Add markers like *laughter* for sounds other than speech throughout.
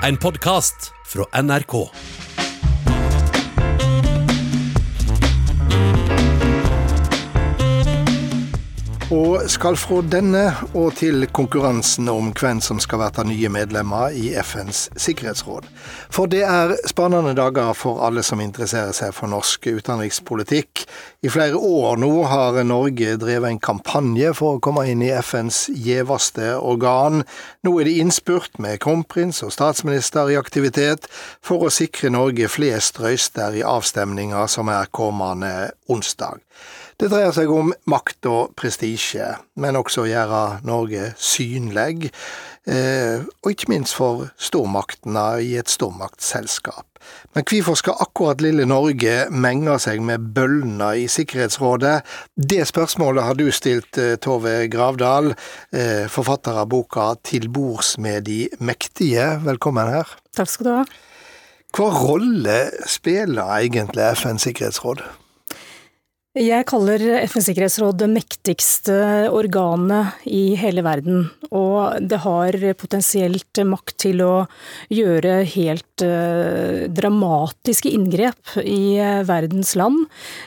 En podkast fra NRK. Og skal fra denne og til konkurransen om hvem som skal være nye medlemmer i FNs sikkerhetsråd. For det er spennende dager for alle som interesserer seg for norsk utenrikspolitikk. I flere år nå har Norge drevet en kampanje for å komme inn i FNs gjeveste organ. Nå er det innspurt med kronprins og statsminister i aktivitet for å sikre Norge flest røyster i avstemninga som er kommende onsdag. Det dreier seg om makt og prestisje, men også å gjøre Norge synlig, eh, og ikke minst for stormaktene i et stormaktsselskap. Men hvorfor skal akkurat lille Norge menge seg med bøllene i Sikkerhetsrådet? Det spørsmålet har du stilt, eh, Tove Gravdal, eh, forfatter av boka Til bords med de mektige. Velkommen her. Takk skal du ha. Hva rolle spiller egentlig FNs sikkerhetsråd? Jeg kaller FNs sikkerhetsråd det mektigste organet i hele verden. Og det har potensielt makt til å gjøre helt uh, dramatiske inngrep i uh, verdens land.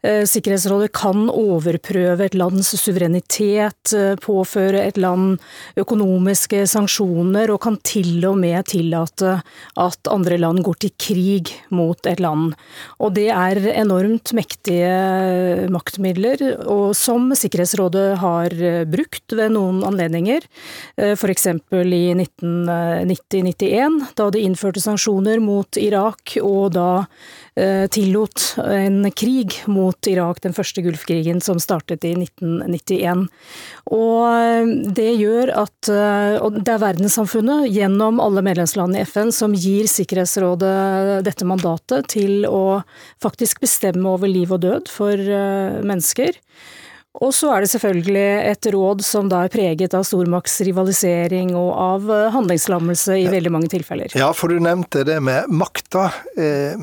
Uh, Sikkerhetsrådet kan overprøve et lands suverenitet, påføre et land økonomiske sanksjoner, og kan til og med tillate at andre land går til krig mot et land. Og det er enormt mektige maktmidler, og som Sikkerhetsrådet har eh, brukt ved noen anledninger. Eh, F.eks. i 1990-91, da de innførte sanksjoner mot Irak, og da eh, tillot en krig mot Irak, den første Gulfkrigen som startet i 1991. Og det gjør at det er verdenssamfunnet, gjennom alle medlemslandene i FN, som gir Sikkerhetsrådet dette mandatet til å faktisk bestemme over liv og død for mennesker. Og så er det selvfølgelig et råd som da er preget av stormaktsrivalisering og av handlingslammelse i veldig mange tilfeller. Ja, for du nevnte det med makta,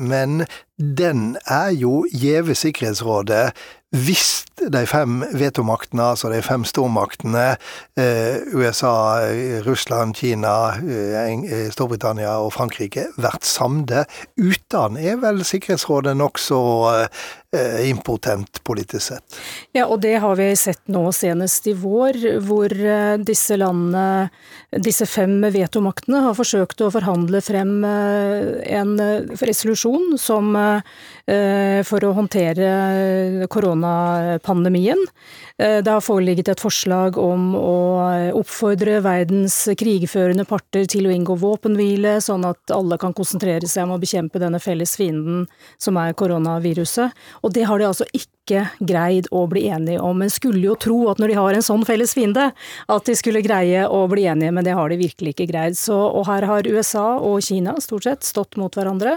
men den er jo gjeve Sikkerhetsrådet hvis de fem vetomaktene, altså de fem stormaktene, USA, Russland, Kina, Storbritannia og Frankrike, blir samde. Uten er vel Sikkerhetsrådet nokså impotent politisk sett. Ja, og det har vi sett nå senest i vår, hvor disse landene, disse fem vetomaktene, har forsøkt å forhandle frem en resolusjon som for å håndtere koronapandemien. Det har foreligget et forslag om å oppfordre verdens krigførende parter til å inngå våpenhvile, sånn at alle kan konsentrere seg om å bekjempe denne felles fienden som er koronaviruset. Og det har de altså ikke greid å bli enige om. Men skulle jo tro at når de har en sånn felles fiende, at de skulle greie å bli enige, men det har de virkelig ikke greid. Så, og her har USA og Kina stort sett stått mot hverandre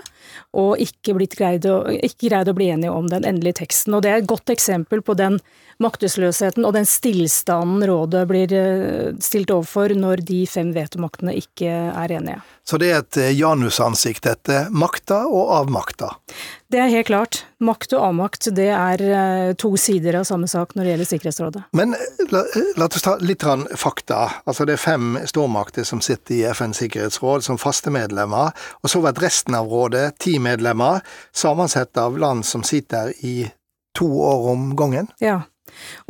og ikke, greid å, ikke greid å bli enige om den endelige teksten. Og det er et godt eksempel på den maktesløsheten og den stillstanden rådet blir stilt overfor når de fem vetomaktene ikke er enige. Så det er et janusansikt, dette. Makta og avmakta? Det er helt klart. Makt og avmakt det er to sider av samme sak når det gjelder Sikkerhetsrådet. Men la, la oss ta litt fakta. Altså Det er fem stormakter som sitter i FNs sikkerhetsråd som faste medlemmer. Og så blir resten av rådet ti medlemmer, sammensatt av land som sitter i to år om gangen. Ja.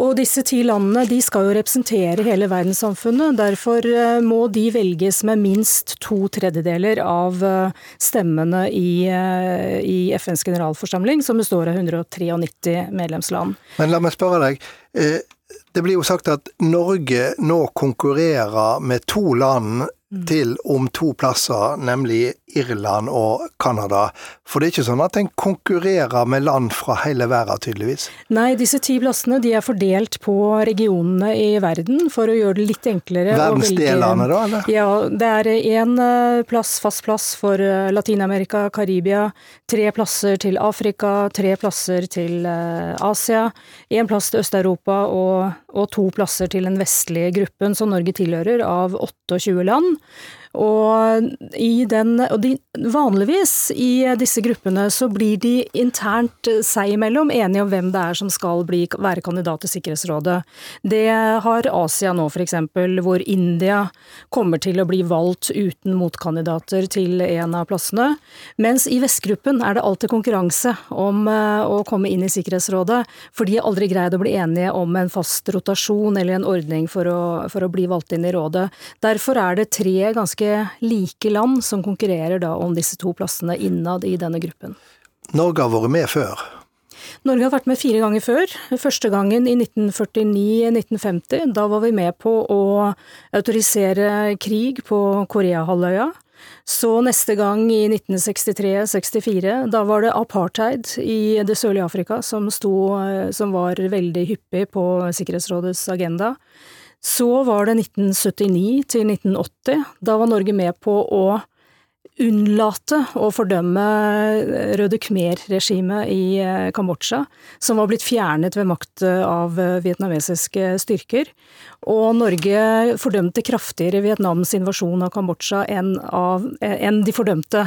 Og disse ti landene de skal jo representere hele verdenssamfunnet. Derfor må de velges med minst to tredjedeler av stemmene i, i FNs generalforsamling, som består av 193 medlemsland. Men la meg spørre deg. Det blir jo sagt at Norge nå konkurrerer med to land til om to plasser, nemlig Irland og Canada. For det er ikke sånn at en konkurrerer med land fra hele verden, tydeligvis? Nei, disse ti plassene de er fordelt på regionene i verden for å gjøre det litt enklere. Verdensdelene, da? eller? Ja, det er én plass, fast plass for Latin-Amerika, Karibia. Tre plasser til Afrika, tre plasser til Asia. Én plass til Øst-Europa og, og to plasser til den vestlige gruppen som Norge tilhører, av 28 land. Og, den, og de, vanligvis i disse gruppene så blir de internt seg imellom enige om hvem det er som skal bli, være kandidat til Sikkerhetsrådet. Det har Asia nå f.eks., hvor India kommer til å bli valgt uten motkandidater til en av plassene. Mens i Vestgruppen er det alltid konkurranse om eh, å komme inn i Sikkerhetsrådet, for de har aldri greid å bli enige om en fast rotasjon eller en ordning for å, for å bli valgt inn i rådet. Derfor er det tre ganske ganske like land som konkurrerer da om disse to plassene innad i denne gruppen. Norge har vært med før? Norge har vært med fire ganger før. Første gangen i 1949-1950. Da var vi med på å autorisere krig på Koreahalvøya. Så neste gang i 1963-64, da var det apartheid i det sørlige Afrika som, sto, som var veldig hyppig på Sikkerhetsrådets agenda. Så var det 1979 til 1980. Da var Norge med på å unnlate å fordømme Røde Khmer-regimet i eh, Kambodsja, som var blitt fjernet ved makt av eh, vietnamesiske styrker. Og Norge fordømte kraftigere Vietnams invasjon av Kambodsja enn, av, eh, enn de fordømte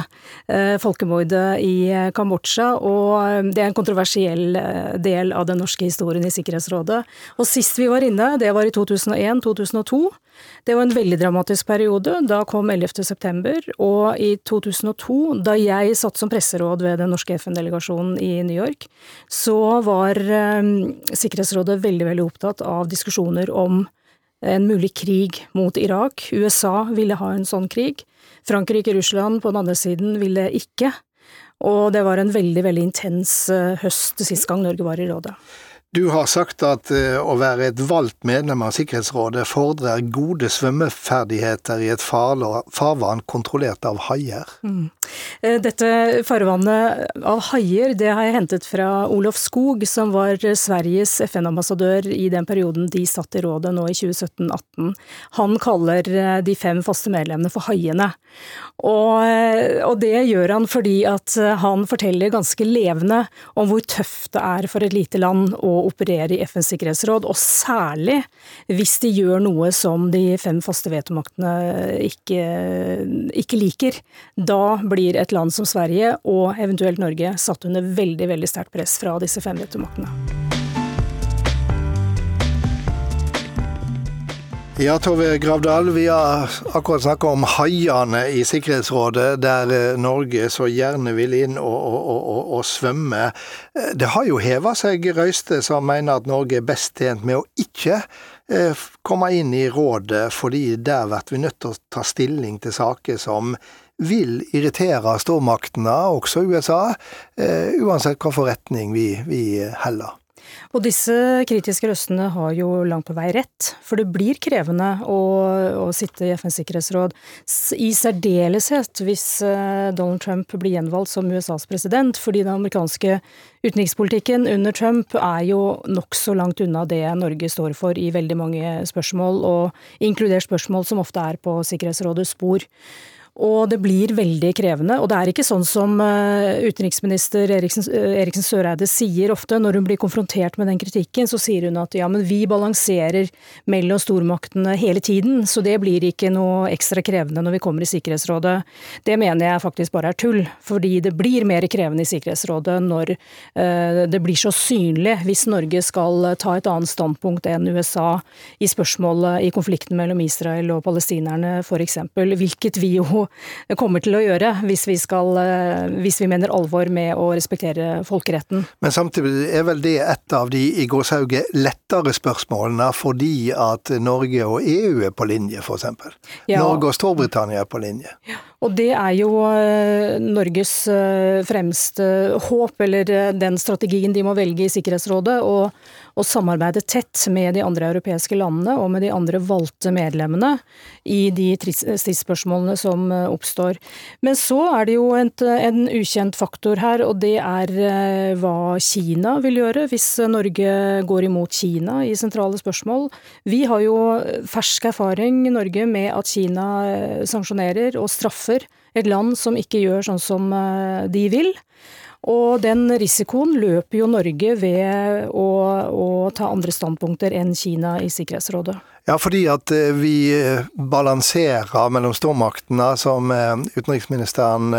eh, folkemordet i Kambodsja. Og det er en kontroversiell del av den norske historien i Sikkerhetsrådet. Og sist vi var inne, det var i 2001-2002. Det var en veldig dramatisk periode. Da kom 11. september, og i 2002, da jeg satt som presseråd ved den norske FN-delegasjonen i New York, så var eh, Sikkerhetsrådet veldig, veldig opptatt av diskusjoner om en mulig krig mot Irak. USA ville ha en sånn krig. Frankrike og Russland på den andre siden ville ikke. Og det var en veldig, veldig intens eh, høst sist gang Norge var i rådet. Du har sagt at uh, å være et valgt medlem av Sikkerhetsrådet fordrer gode svømmeferdigheter i et farvann kontrollert av haier. Mm. Eh, dette farvannet av haier det har jeg hentet fra Olof Skog, som var Sveriges FN-ambassadør i den perioden de satt i rådet nå i 2017-18. Han kaller eh, de fem faste medlemmene for haiene. Og, og det gjør han fordi at han forteller ganske levende om hvor tøft det er for et lite land å operere i FNs sikkerhetsråd, og særlig hvis de gjør noe som de fem faste vetomaktene ikke, ikke liker. Da blir et land som Sverige, og eventuelt Norge, satt under veldig, veldig sterkt press fra disse fem vetomaktene. Ja, Tove Gravdal, vi har akkurat snakka om haiene i Sikkerhetsrådet, der eh, Norge så gjerne vil inn og, og, og, og svømme. Eh, det har jo heva seg røyste som mener at Norge er best tjent med å ikke eh, komme inn i rådet, fordi der blir vi nødt til å ta stilling til saker som vil irritere stormaktene, også USA, uansett hvilken retning vi, vi heller. Og disse kritiske røstene har jo langt på vei rett, for det blir krevende å, å sitte i FNs sikkerhetsråd, i særdeleshet hvis eh, Donald Trump blir gjenvalgt som USAs president, fordi den amerikanske utenrikspolitikken under Trump er jo nokså langt unna det Norge står for i veldig mange spørsmål, og inkludert spørsmål som ofte er på Sikkerhetsrådets spor. Og det blir veldig krevende. Og det er ikke sånn som eh, utenriksminister Eriksen, eh, Eriksen, Søreide sier ofte når hun blir konfrontert med den kritikken, så sier hun at ja, men vi balanserer mellom stormaktene hele tiden, så det blir ikke noe ekstra krevende når vi kommer i Sikkerhetsrådet. Det mener jeg faktisk bare er tull, fordi det blir mer krevende i Sikkerhetsrådet når uh, det blir så synlig hvis Norge skal ta et annet standpunkt enn USA i spørsmålet i konflikten mellom Israel og palestinerne f.eks., hvilket vi jo kommer til å gjøre hvis vi, skal, eh, hvis vi mener alvor med å respektere folkeretten. Men samtidig er vel det et av de i gåshauget lettere spørsmålene fordi at Norge og EU er på linje, f.eks. Ja. Norge og Storbritannia er på linje. Ja. Og det er jo eh, Norges eh, fremste håp, eller den strategien de må velge i Sikkerhetsrådet. å samarbeide tett med de andre europeiske landene og med de andre valgte medlemmene i de stridsspørsmålene som eh, oppstår. Men så er det jo en, en ukjent faktor her, og det er eh, hva Kina vil gjøre hvis Norge går imot Kina i sentrale spørsmål. Vi har jo fersk erfaring i Norge med at Kina eh, sanksjonerer og straffer et land som ikke gjør sånn som de vil. Og den risikoen løper jo Norge ved å, å ta andre standpunkter enn Kina i Sikkerhetsrådet. Ja, fordi at eh, vi eh, balanserer mellom stormaktene, som eh, utenriksministeren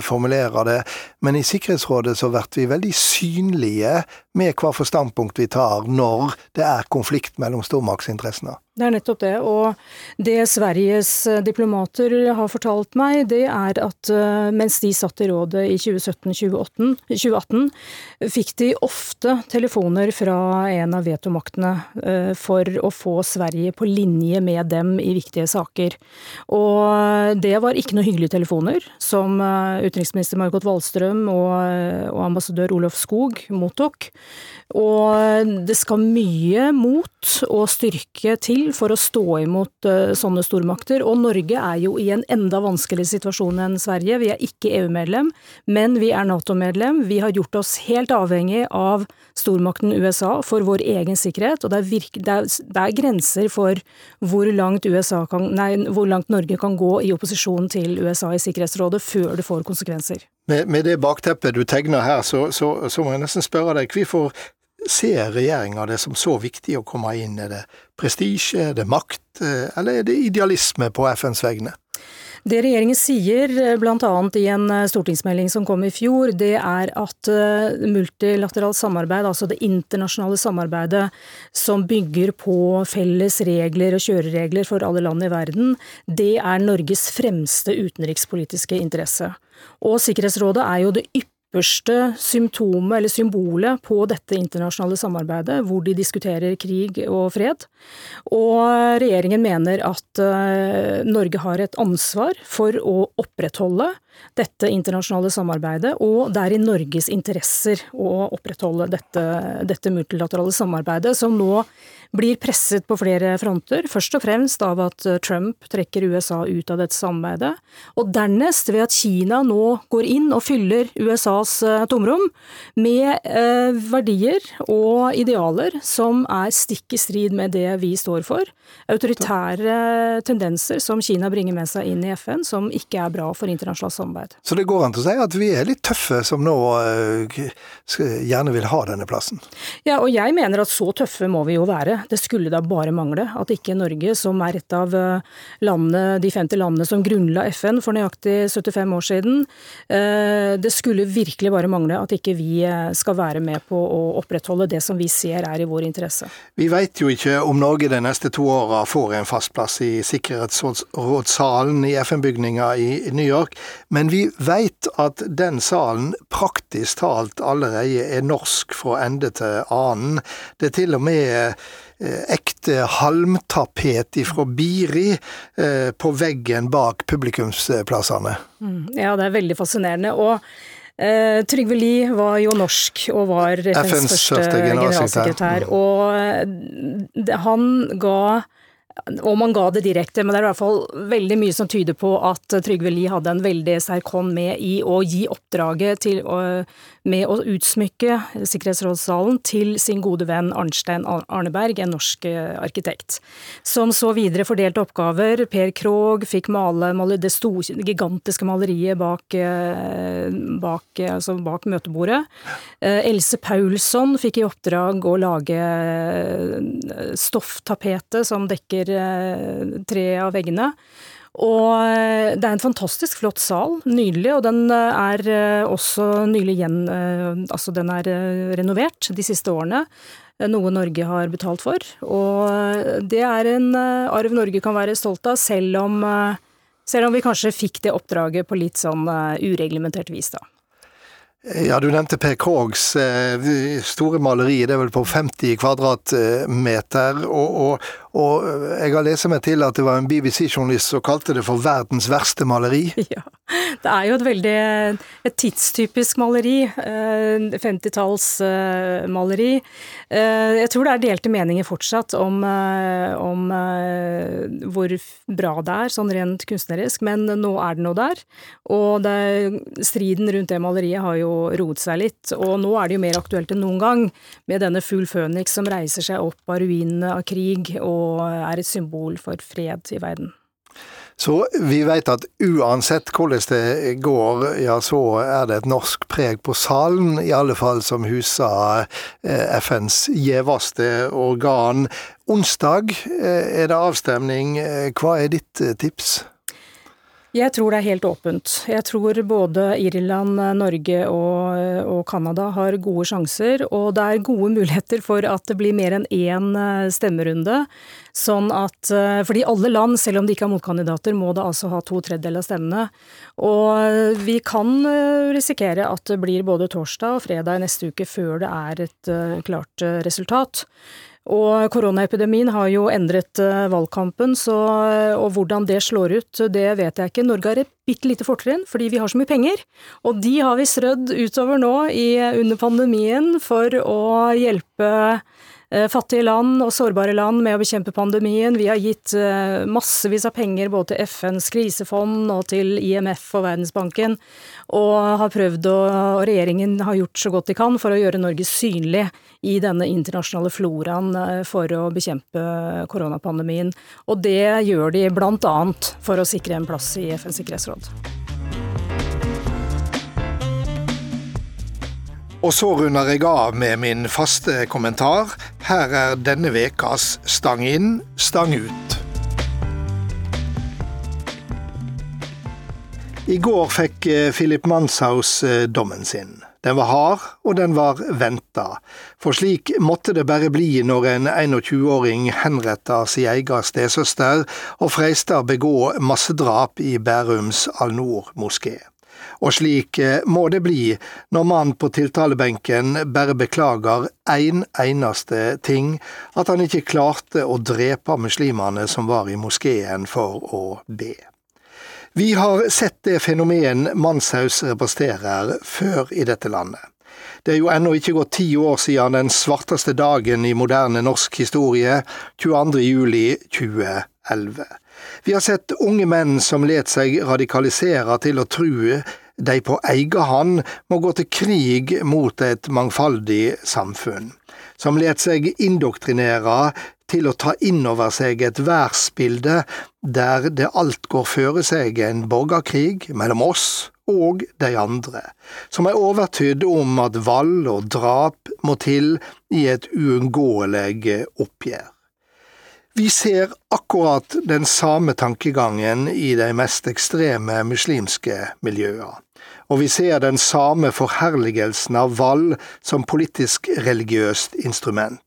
formulerer det. Men i Sikkerhetsrådet så blir vi veldig synlige med hva for standpunkt vi tar når det er konflikt mellom stormaktsinteressene. Det er nettopp det. Og det Sveriges diplomater har fortalt meg, det er at mens de satt i rådet i 2017-2018, fikk de ofte telefoner fra en av vetomaktene for å få Sverige på linje med dem i viktige saker. Og det var ikke noe hyggelige telefoner, som utenriksminister Margot Wallstrøm og ambassadør Olof Skog mottok. Og det skal mye mot og styrke til for å stå imot uh, sånne stormakter. Og Norge er jo i en enda vanskeligere situasjon enn Sverige. Vi er ikke EU-medlem, men vi er Nato-medlem. Vi har gjort oss helt avhengig av stormakten USA for vår egen sikkerhet. Og det er, virke, det er, det er grenser for hvor langt, kan, nei, hvor langt, Norge kan gå i opposisjon til USA i Sikkerhetsrådet før det får konsekvenser. Med, med det bakteppet du tegner her, så, så, så må jeg nesten spørre deg, hvorfor Ser regjeringa det som så viktig å komme inn? Er det prestisje, er det makt, eh, eller er det idealisme på FNs vegne? Det regjeringen sier, eh, bl.a. i en eh, stortingsmelding som kom i fjor, det er at multilateralt samarbeid, altså det internasjonale samarbeidet som bygger på felles regler og kjøreregler for alle land i verden, det er Norges fremste utenrikspolitiske interesse. Og Sikkerhetsrådet er jo det ypperste ypperste symptomet eller symbolet på dette internasjonale samarbeidet, hvor de diskuterer krig og fred. Og regjeringen mener at eh, Norge har et ansvar for å opprettholde dette internasjonale samarbeidet, og det er i Norges interesser å opprettholde dette, dette multilaterale samarbeidet, som nå blir presset på flere fronter. Først og fremst av at Trump trekker USA ut av dette samarbeidet, og dernest ved at Kina nå går inn og fyller USAs eh, tomrom med eh, verdier og idealer som er stikk i strid med det vi står for. Autoritære tendenser som Kina bringer med seg inn i FN, som ikke er bra for internasjonalt samarbeid. Så det går an til å si at vi er litt tøffe som nå uh, gjerne vil ha denne plassen? Ja, og jeg mener at så tøffe må vi jo være. Det skulle da bare mangle at ikke Norge, som er et av eh, landene, de 50 landene som grunnla FN for nøyaktig 75 år siden, uh, det skulle virkelig bare mangle at ikke vi skal være med på å opprettholde det som vi ser er i vår interesse. Vi veit jo ikke om Norge de neste to åra får en fast plass i Sikkerhetsrådssalen i FN-bygninga i New York, men vi veit at den salen praktisk talt allerede er norsk fra ende til annen. Det er til og med eh, ekte halmtapet ifra Biri eh, på veggen bak publikumsplassene. Mm, ja, det er veldig fascinerende. og Eh, Trygve Lie var jo norsk og var FNs, FNs første generalsekretær. Og eh, han ga og man ga det direkte, men det er i hvert fall veldig mye som tyder på at Trygve Lie hadde en veldig sterk hånd med i å gi oppdraget til med å utsmykke Sikkerhetsrådssalen til sin gode venn Arnstein Arneberg, en norsk eh, arkitekt. Som så videre fordelte oppgaver. Per Krogh fikk male, male det store, gigantiske maleriet bak, eh, bak, altså bak møtebordet. Eh, Else Paulsson fikk i oppdrag å lage stofftapetet som dekker Eh, tre av veggene. Og eh, det er en fantastisk flott sal, nydelig, og den eh, er også nylig igjen Altså den er renovert de siste årene. Noe Norge har betalt for. Og det er en arv Norge kan være stolt av, selv om, selv om vi kanskje fikk det oppdraget på litt sånn ureglementert vis, da. Ja, Du nevnte Per Krogs eh, store maleri, det er vel på 50 kvadratmeter. Og, og, og, jeg har lest meg til at det var en BBC-journalist som kalte det for verdens verste maleri. *laughs* Ja, det er jo et veldig et tidstypisk maleri. 50-tallsmaleri. Eh, eh, jeg tror det er delte meninger fortsatt om, om hvor bra det er, sånn rent kunstnerisk, men nå er det noe der. Og det, striden rundt det maleriet har jo roet seg litt. Og nå er det jo mer aktuelt enn noen gang med denne Fugl Føniks som reiser seg opp av ruinene av krig og er et symbol for fred i verden. Så vi vet at uansett hvordan det går, ja så er det et norsk preg på salen, i alle fall som huser eh, FNs gjeveste organ. onsdag er det avstemning. Hva er ditt tips? Jeg tror det er helt åpent. Jeg tror både Irland, Norge og, og Canada har gode sjanser, og det er gode muligheter for at det blir mer enn én eh, stemmerunde. Sånn at, eh, fordi alle land, selv om de ikke har motkandidater, må da altså ha to tredjedeler av stemmene. Og vi kan eh, risikere at det blir både torsdag og fredag neste uke før det er et klart resultat. Og koronaepidemien har jo endret eh, valgkampen, så, eh, og hvordan det slår ut, det vet jeg ikke. Norge har et bitte lite fortrinn fordi vi har så mye penger, og de har vi strødd utover nå i, under pandemien for å hjelpe fattige land og sårbare land med å bekjempe pandemien. Vi har gitt eh, massevis av penger både til FNs krisefond og til IMF og Verdensbanken. Og har prøvd å, og regjeringen har gjort så godt de kan for å gjøre Norge synlig i denne internasjonale floraen eh, for å bekjempe koronapandemien. Og det gjør de bl.a. for å sikre en plass i FNs sikkerhetsråd. Og så runder jeg av med min faste kommentar. Her er denne ukas Stang inn, stang ut. I går fikk eh, Philip Manshaus eh, dommen sin. Den var hard, og den var venta. For slik måtte det bare bli når en 21-åring henretter sin egen stesøster og freister begå massedrap i Bærums Al-Noor moské. Og slik eh, må det bli når mannen på tiltalebenken bare beklager én en eneste ting, at han ikke klarte å drepe muslimene som var i moskeen for å be. Vi har sett det fenomen Manshaus representerer før i dette landet. Det er jo ennå ikke gått ti år siden den svarteste dagen i moderne norsk historie, 22. juli 2011. Vi har sett unge menn som let seg radikalisere til å true de på egen hand må gå til krig mot et mangfoldig samfunn, som let seg indoktrinere til å ta inn over seg et værsbilde der det alt går føre seg en borgerkrig mellom oss og de andre, som er overtydd om at vold og drap må til i et uunngåelig oppgjør. Vi ser akkurat den samme tankegangen i de mest ekstreme muslimske miljøer og vi ser den samme forherligelsen av vold som politisk-religiøst instrument.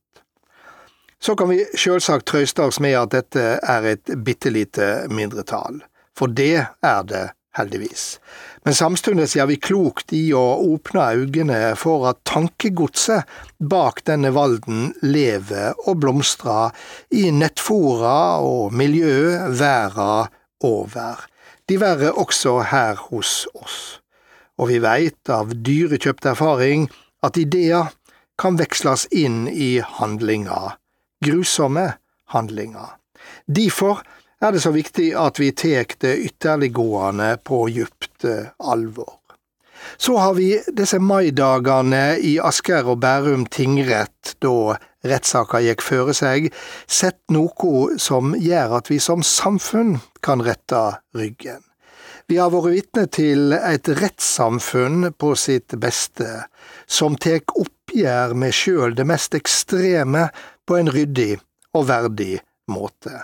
Så kan vi sjølsagt trøste oss med at dette er et bitte lite mindretall, for det er det heldigvis. Men samtidig gjør vi klokt i å åpne øynene for at tankegodset bak denne valden lever og blomstrer i nettfora og miljø verden over, diverre også her hos oss og vi veit av dyrekjøpt erfaring at ideer kan veksles inn i handlinger, grusomme handlinger. Derfor er det så viktig at vi tek det ytterliggående på djupt eh, alvor. Så har vi disse maidagene i Asker og Bærum tingrett, da rettssaka gikk føre seg, sett noe som gjør at vi som samfunn kan rette ryggen. Vi har vært vitne til et rettssamfunn på sitt beste, som tek oppgjør med sjøl det mest ekstreme på en ryddig og verdig måte.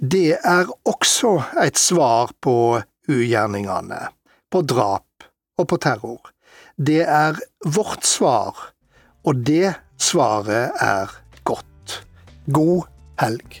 Det er også et svar på ugjerningene, på drap og på terror. Det er vårt svar, og det svaret er godt. God helg.